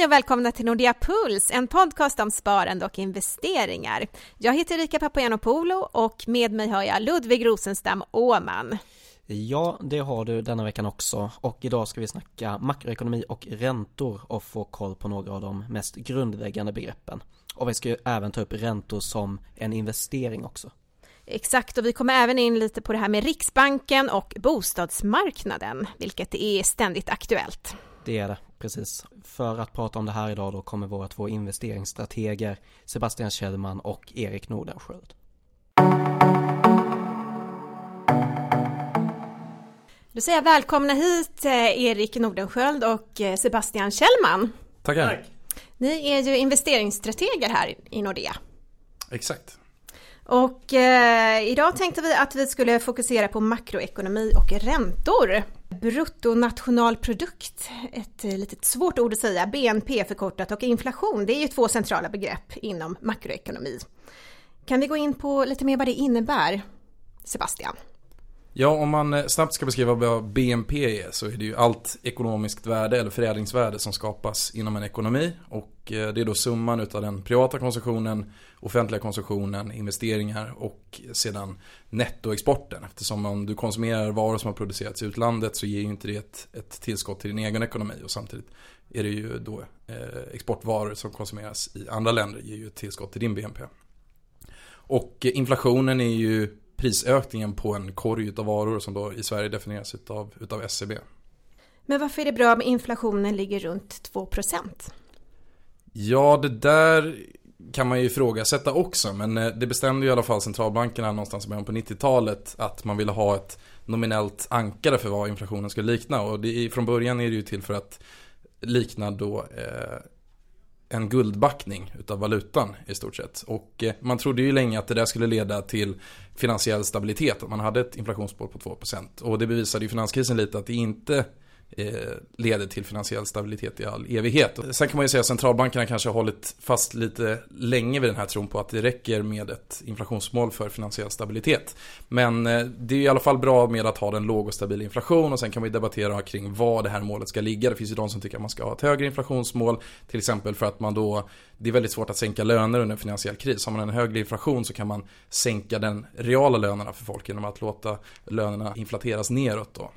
Hej och välkomna till Nordea Puls, en podcast om sparande och investeringar. Jag heter Erika Papagiannopoulou och med mig har jag Ludvig Rosenstam Åman. Ja, det har du denna veckan också och idag ska vi snacka makroekonomi och räntor och få koll på några av de mest grundläggande begreppen. Och vi ska ju även ta upp räntor som en investering också. Exakt, och vi kommer även in lite på det här med Riksbanken och bostadsmarknaden, vilket är ständigt aktuellt. Det är det, precis. För att prata om det här idag då kommer våra två investeringsstrateger Sebastian Kjellman och Erik Nordenskiöld. Då säger jag välkomna hit eh, Erik Nordenskiöld och eh, Sebastian Kjellman. Tackar. Tack. Ni är ju investeringsstrateger här i Nordea. Exakt. Och eh, idag tänkte vi att vi skulle fokusera på makroekonomi och räntor. Bruttonationalprodukt, ett eh, litet svårt ord att säga, BNP förkortat och inflation, det är ju två centrala begrepp inom makroekonomi. Kan vi gå in på lite mer vad det innebär, Sebastian? Ja, om man eh, snabbt ska beskriva vad BNP är så är det ju allt ekonomiskt värde eller förädlingsvärde som skapas inom en ekonomi. Och eh, det är då summan utav den privata konsumtionen, offentliga konsumtionen, investeringar och sedan nettoexporten. Eftersom om du konsumerar varor som har producerats i utlandet så ger ju inte det ett, ett tillskott till din egen ekonomi. Och samtidigt är det ju då eh, exportvaror som konsumeras i andra länder ger ju ett tillskott till din BNP. Och inflationen är ju prisökningen på en korg av varor som då i Sverige definieras utav, utav SCB. E Men varför är det bra om inflationen ligger runt 2%? Ja, det där kan man ju ifrågasätta också. Men eh, det bestämde ju i alla fall centralbankerna någonstans i början på 90-talet att man ville ha ett nominellt ankare för vad inflationen skulle likna. Och det, från början är det ju till för att likna då eh, en guldbackning utav valutan i stort sett. Och eh, man trodde ju länge att det där skulle leda till finansiell stabilitet. Att man hade ett inflationsmål på 2%. Och det bevisade ju finanskrisen lite att det inte Eh, leder till finansiell stabilitet i all evighet. Sen kan man ju säga att centralbankerna kanske har hållit fast lite länge vid den här tron på att det räcker med ett inflationsmål för finansiell stabilitet. Men eh, det är i alla fall bra med att ha en låg och stabil inflation och sen kan vi debattera kring var det här målet ska ligga. Det finns ju de som tycker att man ska ha ett högre inflationsmål, till exempel för att man då det är väldigt svårt att sänka löner under en finansiell kris. Har man en högre inflation så kan man sänka den reala lönerna för folk genom att låta lönerna inflateras neråt då.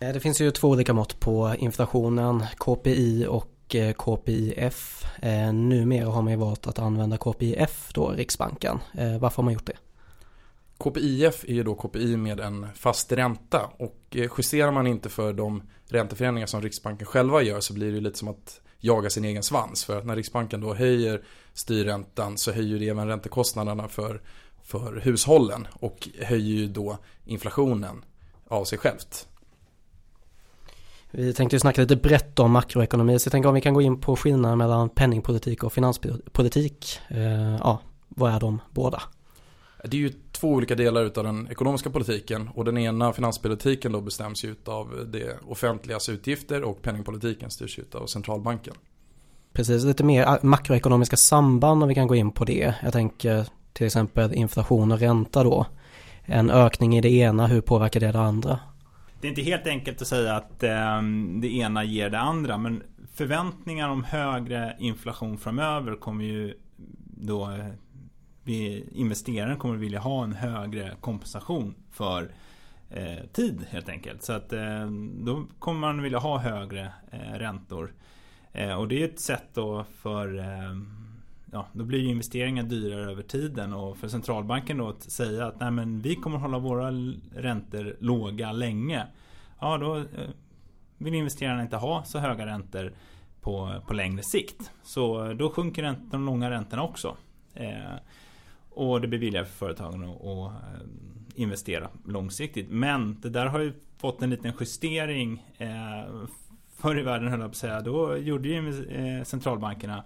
Eh, det finns ju två olika mått på inflationen, KPI och eh, KPIF. Eh, numera har man ju valt att använda KPIF då, Riksbanken. Varför har man gjort det? KPIF är ju då KPI med en fast ränta och justerar man inte för de ränteförändringar som Riksbanken själva gör så blir det lite som att jaga sin egen svans. För att när Riksbanken då höjer styrräntan så höjer det även räntekostnaderna för, för hushållen och höjer ju då inflationen av sig självt. Vi tänkte ju snacka lite brett om makroekonomi så jag tänker om vi kan gå in på skillnaden mellan penningpolitik och finanspolitik. Eh, ja, vad är de båda? Det är ju två olika delar utav den ekonomiska politiken och den ena finanspolitiken då bestäms ju av det offentligas utgifter och penningpolitiken styrs ju av centralbanken. Precis, lite mer makroekonomiska samband om vi kan gå in på det. Jag tänker till exempel inflation och ränta då. En ökning i det ena, hur påverkar det det andra? Det är inte helt enkelt att säga att eh, det ena ger det andra. Men förväntningar om högre inflation framöver kommer ju då eh, vi, investeraren kommer vilja ha en högre kompensation för eh, tid helt enkelt. Så att eh, då kommer man vilja ha högre eh, räntor. Eh, och det är ett sätt då för ehm, ja, då blir investeringen dyrare över tiden och för centralbanken då att säga att nej men vi kommer hålla våra räntor låga länge. Ja, då eh, vill investerarna inte ha så höga räntor på, på längre sikt. Så då sjunker räntor, de långa räntorna också. Eh, och det blir billigare för företagen att, att eh, investera långsiktigt. Men det där har ju fått en liten justering. Eh, förr i världen höll jag på att säga. Då gjorde ju eh, centralbankerna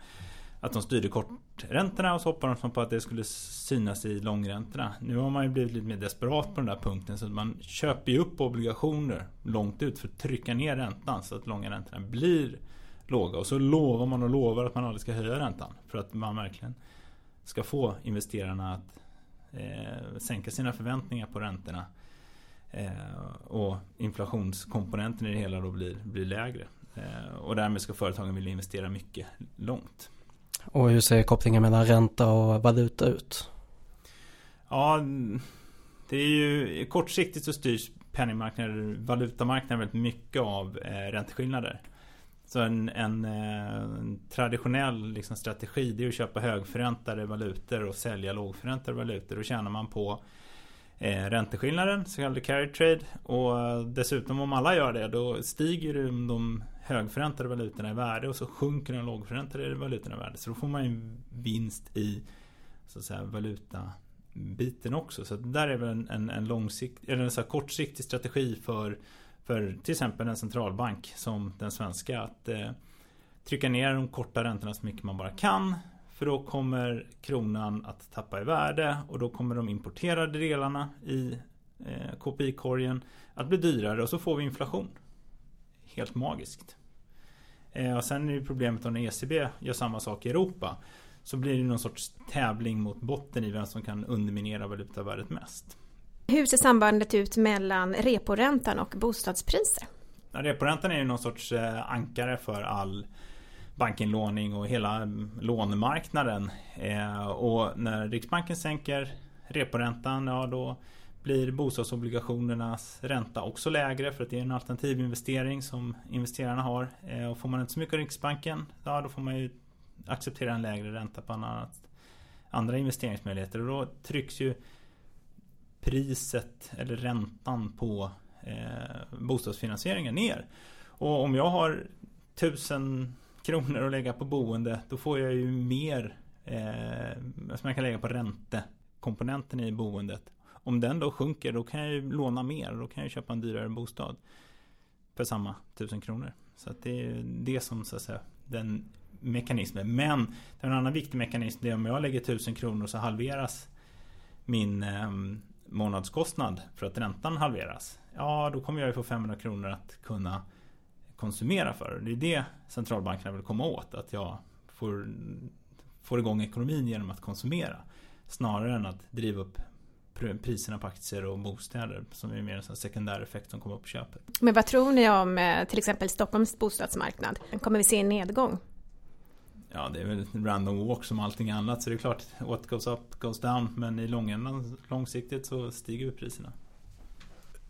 att de styrde korträntorna och så hoppade de på att det skulle synas i långräntorna. Nu har man ju blivit lite mer desperat på den där punkten så man köper ju upp obligationer långt ut för att trycka ner räntan så att långa räntorna blir låga. Och så lovar man och lovar att man aldrig ska höja räntan för att man verkligen ska få investerarna att eh, sänka sina förväntningar på räntorna. Eh, och inflationskomponenten i det hela då blir, blir lägre. Eh, och därmed ska företagen vilja investera mycket långt. Och hur ser kopplingen mellan ränta och valuta ut? Ja, det är ju kortsiktigt så styrs penningmarknader, valutamarknaden väldigt mycket av eh, ränteskillnader. Så en, en, eh, en traditionell liksom, strategi det är att köpa högförräntade valutor och sälja lågförräntade valutor. Då tjänar man på eh, ränteskillnaden, så kallade carry trade. Och eh, dessutom om alla gör det då stiger de högförräntade valutorna i värde och så sjunker de lågförräntade valutorna i värde. Så då får man ju vinst i så att säga, valutabiten också. Så där är väl en, en, en, långsikt, eller en så kortsiktig strategi för, för till exempel en centralbank som den svenska. Att eh, trycka ner de korta räntorna så mycket man bara kan. För då kommer kronan att tappa i värde och då kommer de importerade delarna i eh, KPI-korgen att bli dyrare och så får vi inflation helt magiskt. Eh, och sen är ju problemet om när ECB gör samma sak i Europa. Så blir det någon sorts tävling mot botten i vem som kan underminera valutavärdet mest. Hur ser sambandet ut mellan reporäntan och bostadspriser? Ja, reporäntan är ju någon sorts eh, ankare för all bankinlåning och hela mm, lånemarknaden. Eh, och när Riksbanken sänker reporäntan, ja då blir bostadsobligationernas ränta också lägre för att det är en alternativinvestering som investerarna har. Eh, och får man inte så mycket av Riksbanken, ja då får man ju acceptera en lägre ränta på annat, andra investeringsmöjligheter. Och då trycks ju priset eller räntan på eh, bostadsfinansieringen ner. Och om jag har tusen kronor att lägga på boende då får jag ju mer eh, som jag kan lägga på räntekomponenten i boendet. Om den då sjunker då kan jag ju låna mer då kan jag köpa en dyrare bostad. För samma tusen kronor. Så att det är det som så att säga den mekanismen. Men en annan viktig mekanism det är om jag lägger tusen kronor så halveras min eh, månadskostnad för att räntan halveras. Ja, då kommer jag ju få 500 kronor att kunna konsumera för. Det är det centralbankerna vill komma åt. Att jag får, får igång ekonomin genom att konsumera. Snarare än att driva upp priserna på aktier och bostäder som är mer en sekundär effekt som kommer upp på köpet. Men vad tror ni om eh, till exempel Stockholms bostadsmarknad? Kommer vi se en nedgång? Ja, det är väl en random walk som allting annat. Så det är klart, what goes up goes down. Men i långändan, långsiktigt så stiger priserna.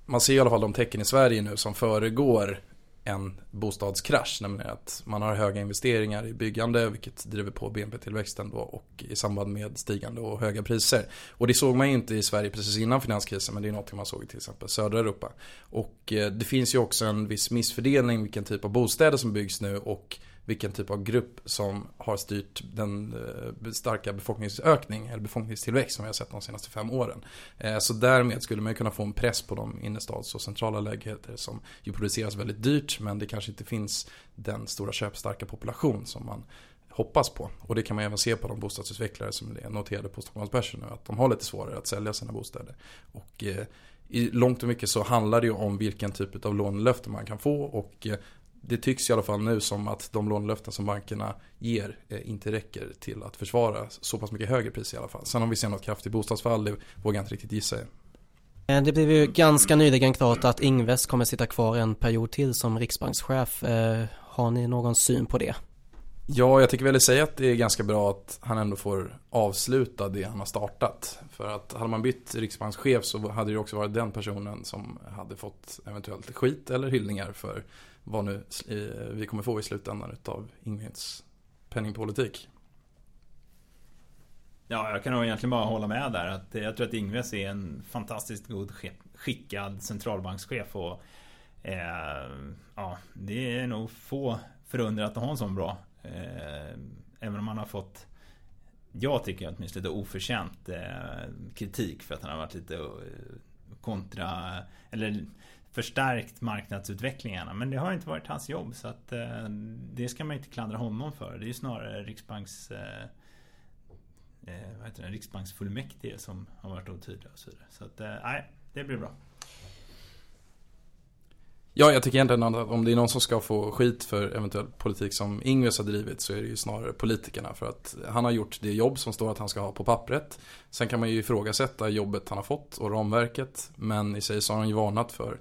Man ser i alla fall de tecken i Sverige nu som föregår en bostadskrasch. Nämligen att man har höga investeringar i byggande vilket driver på BNP-tillväxten då och i samband med stigande och höga priser. Och det såg man ju inte i Sverige precis innan finanskrisen men det är något man såg i till exempel södra Europa. Och eh, det finns ju också en viss missfördelning vilken typ av bostäder som byggs nu och vilken typ av grupp som har styrt den eh, starka befolkningsökning eller befolkningstillväxt som vi har sett de senaste fem åren. Eh, så därmed skulle man kunna få en press på de innerstads och centrala lägenheter som ju produceras väldigt dyrt men det kanske inte finns den stora köpstarka population som man hoppas på. Och det kan man även se på de bostadsutvecklare som är noterade på Stockholmsbörsen nu. Att de har lite svårare att sälja sina bostäder. Och eh, i långt och mycket så handlar det ju om vilken typ av lånelöfte man kan få. Och det tycks i alla fall nu som att de lånelöften som bankerna ger eh, inte räcker till att försvara så pass mycket högre pris i alla fall. Sen om vi ser något kraftigt bostadsfall, det vågar jag inte riktigt gissa. Eh, det blev ju ganska nyligen klart att Ingves kommer sitta kvar en period till som riksbankschef. Eh, har ni någon syn på det? Ja, jag tycker väl säga att det är ganska bra att han ändå får avsluta det han har startat. För att hade man bytt riksbankschef så hade det också varit den personen som hade fått eventuellt skit eller hyllningar för vad nu eh, vi kommer få i slutändan utav Ingvids penningpolitik. Ja, jag kan nog egentligen bara hålla med där. Att jag tror att Ingves är en fantastiskt god skickad centralbankschef. Och, eh, ja, det är nog få förundrat att ha en sån bra. Eh, även om han har fått jag tycker åtminstone lite oförtjänt eh, kritik för att han har varit lite eh, kontra eller förstärkt marknadsutvecklingarna. Men det har inte varit hans jobb så att eh, det ska man inte klandra honom för. Det är ju snarare Riksbanks eh, eh, vad heter det, Riksbanksfullmäktige som har varit otydliga och så vidare. Så att eh, nej, det blir bra. Ja, jag tycker egentligen att om det är någon som ska få skit för eventuell politik som Ingves har drivit så är det ju snarare politikerna. För att han har gjort det jobb som står att han ska ha på pappret. Sen kan man ju ifrågasätta jobbet han har fått och ramverket. Men i sig så har han ju varnat för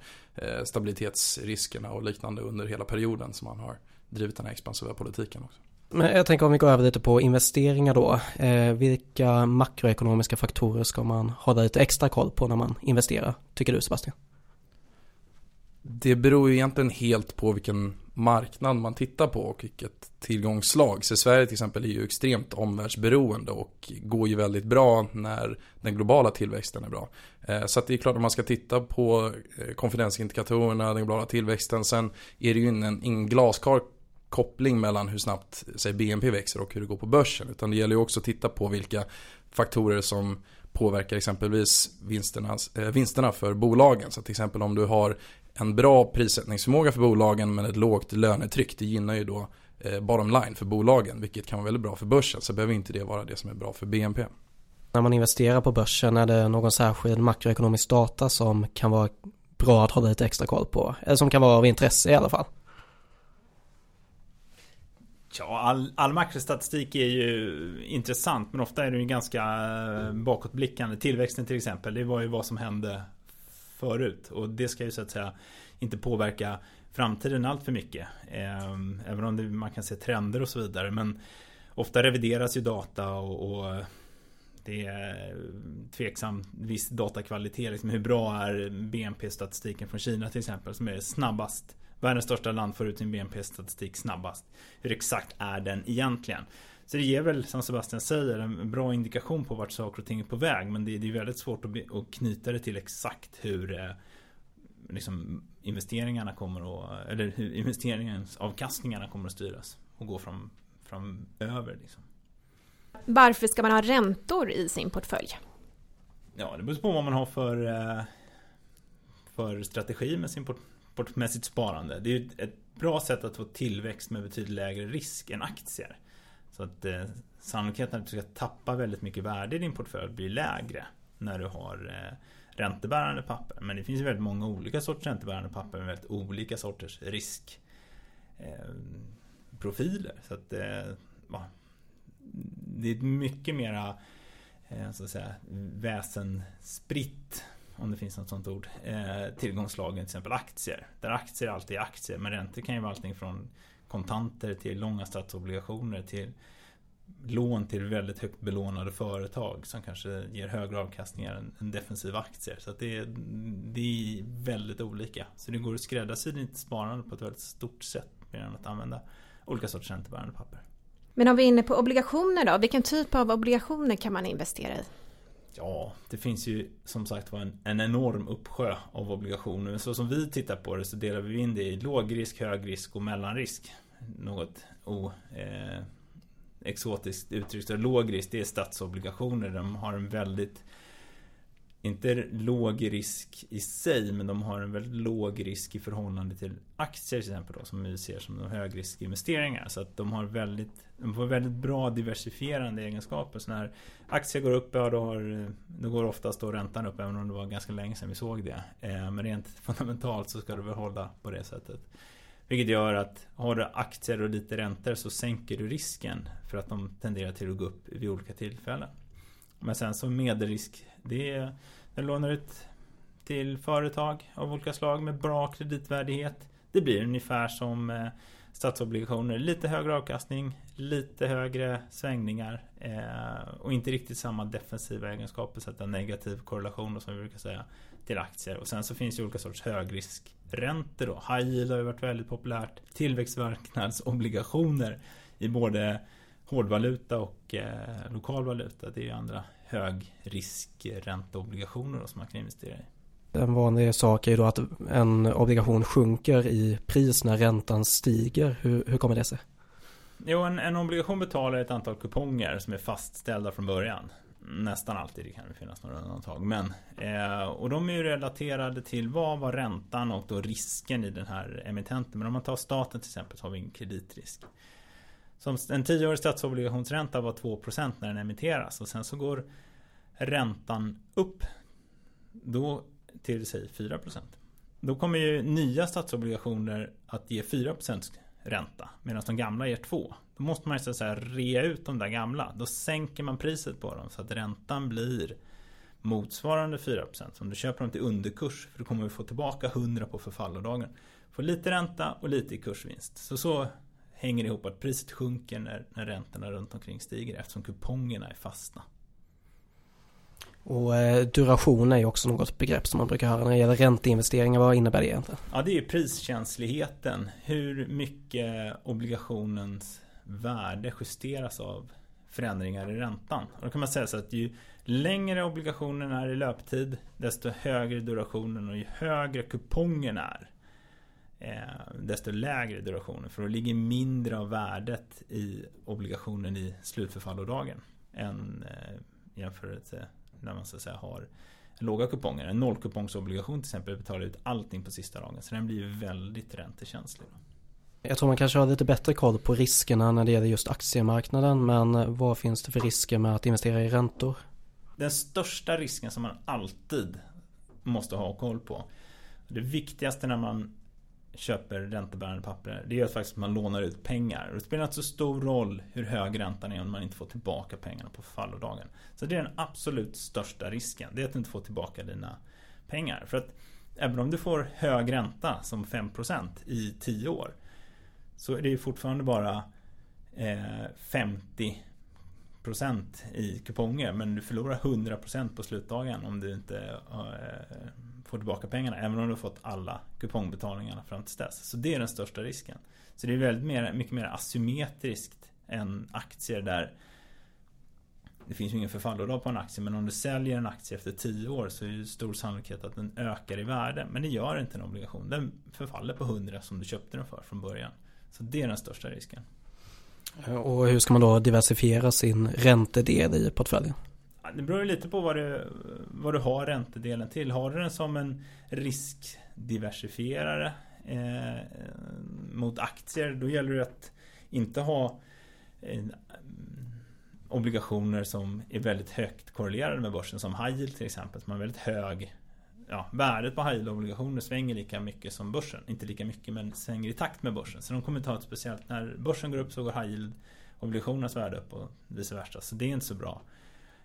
stabilitetsriskerna och liknande under hela perioden som man har drivit den här expansiva politiken också. Men jag tänker om vi går över lite på investeringar då. Eh, vilka makroekonomiska faktorer ska man hålla lite extra koll på när man investerar, tycker du Sebastian? Det beror ju egentligen helt på vilken marknad man tittar på och vilket tillgångsslag. Så Sverige till exempel är ju extremt omvärldsberoende och går ju väldigt bra när den globala tillväxten är bra. Eh, så att det är klart att man ska titta på eh, konfidensindikatorerna, den globala tillväxten. Sen är det ju en, en glasklar koppling mellan hur snabbt säg, BNP växer och hur det går på börsen. Utan det gäller ju också att titta på vilka faktorer som påverkar exempelvis vinsterna, eh, vinsterna för bolagen. Så till exempel om du har en bra prissättningsförmåga för bolagen men ett lågt lönetryck. Det gynnar ju då eh, bottom line för bolagen vilket kan vara väldigt bra för börsen. Så behöver inte det vara det som är bra för BNP. När man investerar på börsen är det någon särskild makroekonomisk data som kan vara bra att hålla lite extra koll på. Eller som kan vara av intresse i alla fall. Ja, all, all makrostatistik är ju intressant men ofta är det ju ganska bakåtblickande. Tillväxten till exempel, det var ju vad som hände förut. Och det ska ju så att säga inte påverka framtiden allt för mycket. Ehm, även om det, man kan se trender och så vidare. Men ofta revideras ju data och, och det är tveksam viss datakvalitet. Liksom hur bra är BNP-statistiken från Kina till exempel som är snabbast Världens största land får ut sin BNP-statistik snabbast. Hur exakt är den egentligen? Så det ger väl, som Sebastian säger, en bra indikation på vart saker och ting är på väg. Men det, är väldigt svårt att, knyta det till exakt hur eh, liksom, investeringarna kommer att, eller hur investeringens avkastningarna kommer att styras och gå fram, framöver. Liksom. Varför ska man ha räntor i sin portfölj? Ja, det beror på vad man har för, eh, för strategi med sin portfölj rapportmässigt sparande. Det är ett bra sätt att få tillväxt med betydligt lägre risk än aktier. Så att eh, sannolikheten att du ska tappa väldigt mycket värde i din portfölj blir lägre när du har eh, räntebärande papper. Men det finns väldigt många olika sorters räntebärande papper med väldigt olika sorters riskprofiler. Eh, så att eh, det är mycket mera eh, så att säga, väsenspritt om det finns något sånt ord, eh, tillgångslagen, till exempel aktier. Där aktier alltid är aktier, men räntor kan ju vara allting från kontanter till långa statsobligationer till lån till väldigt högt belånade företag som kanske ger högre avkastningar än, defensiva aktier. Så det, är, det är väldigt olika. Så det går att skräddarsy ditt sparande på ett väldigt stort sätt mer än att använda olika sorters räntebärande papper. Men om vi är inne på obligationer då, vilken typ av obligationer kan man investera i? Ja, det finns ju som sagt var en, en enorm uppsjö av obligationer. Så som vi tittar på det så delar vi in det i lågrisk, högrisk och mellanrisk. Något o, eh, exotiskt uttryckt. Lågrisk det är statsobligationer. De har en väldigt inte låg risk i sig men de har en väldigt låg risk i förhållande till aktier till exempel då, som vi ser som de högriskinvesteringar. Så att de har väldigt, de får väldigt bra diversifierande egenskaper. Så när aktier går upp, ja då, har, då går oftast då räntan upp även om det var ganska länge sedan vi såg det. Eh, men rent fundamentalt så ska du väl hålla på det sättet. Vilket gör att har du aktier och lite räntor så sänker du risken för att de tenderar till att gå upp vid olika tillfällen. Men sen så medelrisk, det är, när du lånar ut till företag av olika slag med bra kreditvärdighet. Det blir ungefär som eh, statsobligationer. Lite högre avkastning, lite högre svängningar eh, och inte riktigt samma defensiva egenskaper, sätta negativ korrelation som vi brukar säga till aktier. Och sen så finns ju olika sorts högriskräntor då. High yield har ju varit väldigt populärt. Tillväxtmarknadsobligationer i både hårdvaluta och eh, lokal valuta. Det är ju andra högriskränteobligationer som man kan investera i. En vanlig sak är ju då att en obligation sjunker i pris när räntan stiger. Hur, hur kommer det sig? Jo, en, en, obligation betalar ett antal kuponger som är fastställda från början. Nästan alltid, det kan finnas några undantag. Men, eh, och de är ju relaterade till vad var räntan och då risken i den här emittenten. Men om man tar staten till exempel så har vi en kreditrisk. Som en tioårig statsobligationsränta var 2% när den emitteras och sen så går räntan upp då till sig 4%. Då kommer ju nya statsobligationer att ge 4% ränta medan de gamla ger 2. Då måste man så att säga rea ut de där gamla. Då sänker man priset på dem så att räntan blir motsvarande 4%. Så om du köper dem till underkurs, för då kommer du få tillbaka 100 på förfallodagen. Få lite ränta och lite i kursvinst. Så så hänger det ihop att priset sjunker när, när räntorna runt omkring stiger eftersom kupongerna är fasta. Och eh, duration är ju också något begrepp som man brukar höra när det gäller ränteinvesteringar. Vad innebär det egentligen? Ja, det är priskänsligheten. Hur mycket obligationens värde justeras av förändringar i räntan. Och då kan man säga så att ju längre obligationen är i löptid desto högre durationen och ju högre kupongen är eh, desto lägre durationen. För då ligger mindre av värdet i obligationen i slutförfallodagen än eh, jämförelse när man så att säga har låga kuponger. En nollkupongsobligation till exempel betalar ut allting på sista dagen. Så den blir väldigt räntekänslig. Jag tror man kanske har lite bättre koll på riskerna när det gäller just aktiemarknaden. Men vad finns det för risker med att investera i räntor? Den största risken som man alltid måste ha koll på. Det viktigaste när man köper räntebärande papper det är att man lånar ut pengar. Och det spelar inte så stor roll hur hög räntan är om man inte får tillbaka pengarna på förfallodagen. Så det är den absolut största risken. Det är att du inte får tillbaka dina pengar. För att även om du får hög ränta som 5% i 10 år så är det fortfarande bara eh, 50% i kuponger men du förlorar 100% på slutdagen om du inte eh, får tillbaka pengarna. Även om du har fått alla kupongbetalningarna fram till dess. Så det är den största risken. Så det är väldigt mer, mycket mer asymmetriskt än aktier där det finns ju ingen förfallodag på en aktie men om du säljer en aktie efter 10 år så är det stor sannolikhet att den ökar i värde. Men det gör inte en obligation. Den förfaller på 100 som du köpte den för från början. Så det är den största risken. Och hur ska man då diversifiera sin räntedel i portföljen? Det beror lite på vad du, vad du har räntedelen till. Har du den som en riskdiversifierare eh, mot aktier då gäller det att inte ha eh, obligationer som är väldigt högt korrelerade med börsen som high yield till exempel. Som har väldigt hög ja, värdet på high yield obligationer svänger lika mycket som börsen. Inte lika mycket men svänger i takt med börsen. Så de kommer ta ett speciellt, när börsen går upp så går high yield obligationernas värde upp och vice versa. Så det är inte så bra.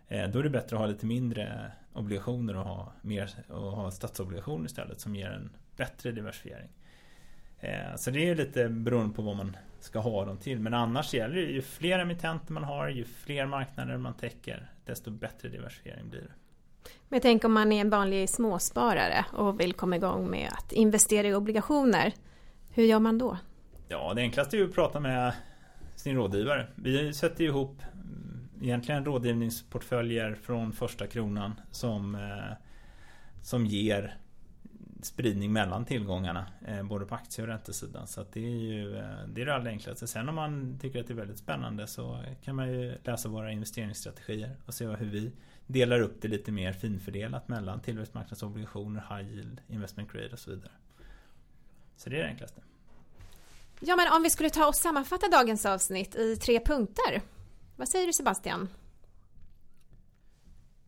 Eh, då är det bättre att ha lite mindre obligationer och ha, mer, och ha statsobligationer istället som ger en bättre diversifiering. Eh, så det är lite beroende på vad man ska ha dem till. Men annars gäller det ju fler emittenter man har, ju fler marknader man täcker, desto bättre diversifiering blir det. Men tänk om man är en vanlig småsparare och vill komma igång med att investera i obligationer. Hur gör man då? Ja, det enklaste är ju att prata med sin rådgivare. Vi sätter ihop egentligen rådgivningsportföljer från första kronan som, eh, som ger spridning mellan tillgångarna eh, både på aktie och räntesidan. Så det är ju eh, det, är det allra enklaste. Sen om man tycker att det är väldigt spännande så kan man ju läsa våra investeringsstrategier och se hur vi delar upp det lite mer finfördelat mellan tillväxtmarknadsobligationer, high yield, investment grade och så vidare. Så det är det enklaste. Ja, men om vi skulle ta och sammanfatta dagens avsnitt i tre punkter. Vad säger du Sebastian?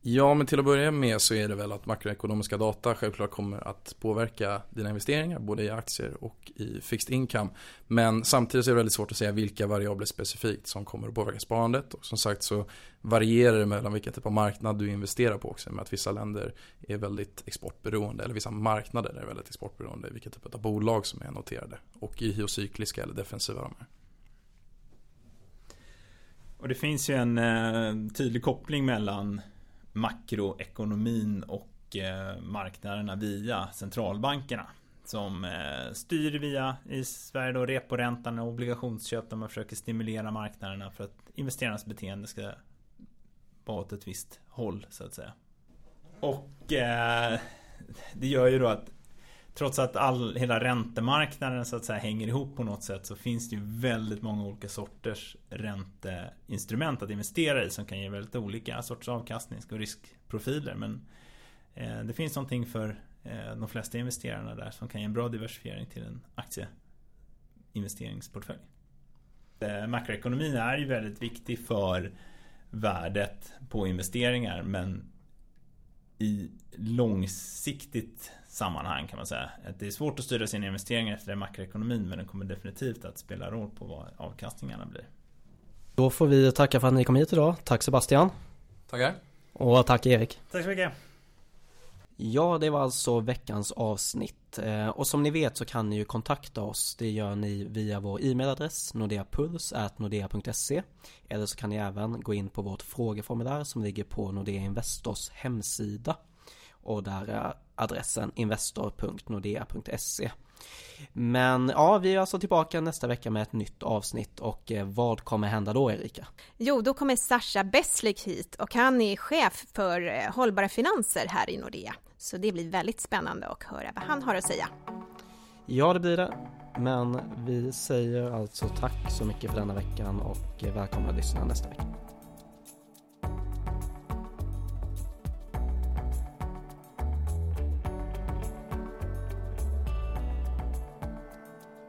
Ja, men till att börja med så är det väl att makroekonomiska data självklart kommer att påverka dina investeringar, både i aktier och i fixed income. Men samtidigt så är det väldigt svårt att säga vilka variabler specifikt som kommer att påverka sparandet. Och som sagt så varierar det mellan vilken typ av marknad du investerar på också. Med att vissa länder är väldigt exportberoende, eller vissa marknader är väldigt exportberoende, vilka typ av bolag som är noterade. Och i hur cykliska eller defensiva de är. Och det finns ju en eh, tydlig koppling mellan makroekonomin och eh, marknaderna via centralbankerna. Som eh, styr via i Sverige då reporäntan och obligationsköp där man försöker stimulera marknaderna för att investerarnas beteende ska vara åt ett visst håll så att säga. Och eh, det gör ju då att trots att all, hela räntemarknaden så att säga hänger ihop på något sätt så finns det ju väldigt många olika sorters ränteinstrument att investera i som kan ge väldigt olika sorters avkastnings och riskprofiler. Men eh, det finns någonting för eh, de flesta investerarna där som kan ge en bra diversifiering till en aktieinvesteringsportfölj. Eh, makroekonomin är ju väldigt viktig för värdet på investeringar men i långsiktigt sammanhang kan man säga. Att det är svårt att styra sina investeringar efter makroekonomin men den kommer definitivt att spela roll på vad avkastningarna blir. Då får vi tacka för att ni kom hit idag. Tack Sebastian. Tackar. Och tack Erik. Tack så mycket. Ja, det var alltså veckans avsnitt. Eh, och som ni vet så kan ni ju kontakta oss. Det gör ni via vår e-mailadress nordeapuls.nordea.se Eller så kan ni även gå in på vårt frågeformulär som ligger på Nordea Investors hemsida. Och där är adressen investor.nordea.se men ja, vi är alltså tillbaka nästa vecka med ett nytt avsnitt och eh, vad kommer hända då Erika? Jo, då kommer Sascha Besslik hit och han är chef för eh, hållbara finanser här i Nordea. Så det blir väldigt spännande att höra vad han har att säga. Ja, det blir det. Men vi säger alltså tack så mycket för denna veckan och välkomna att lyssna nästa vecka.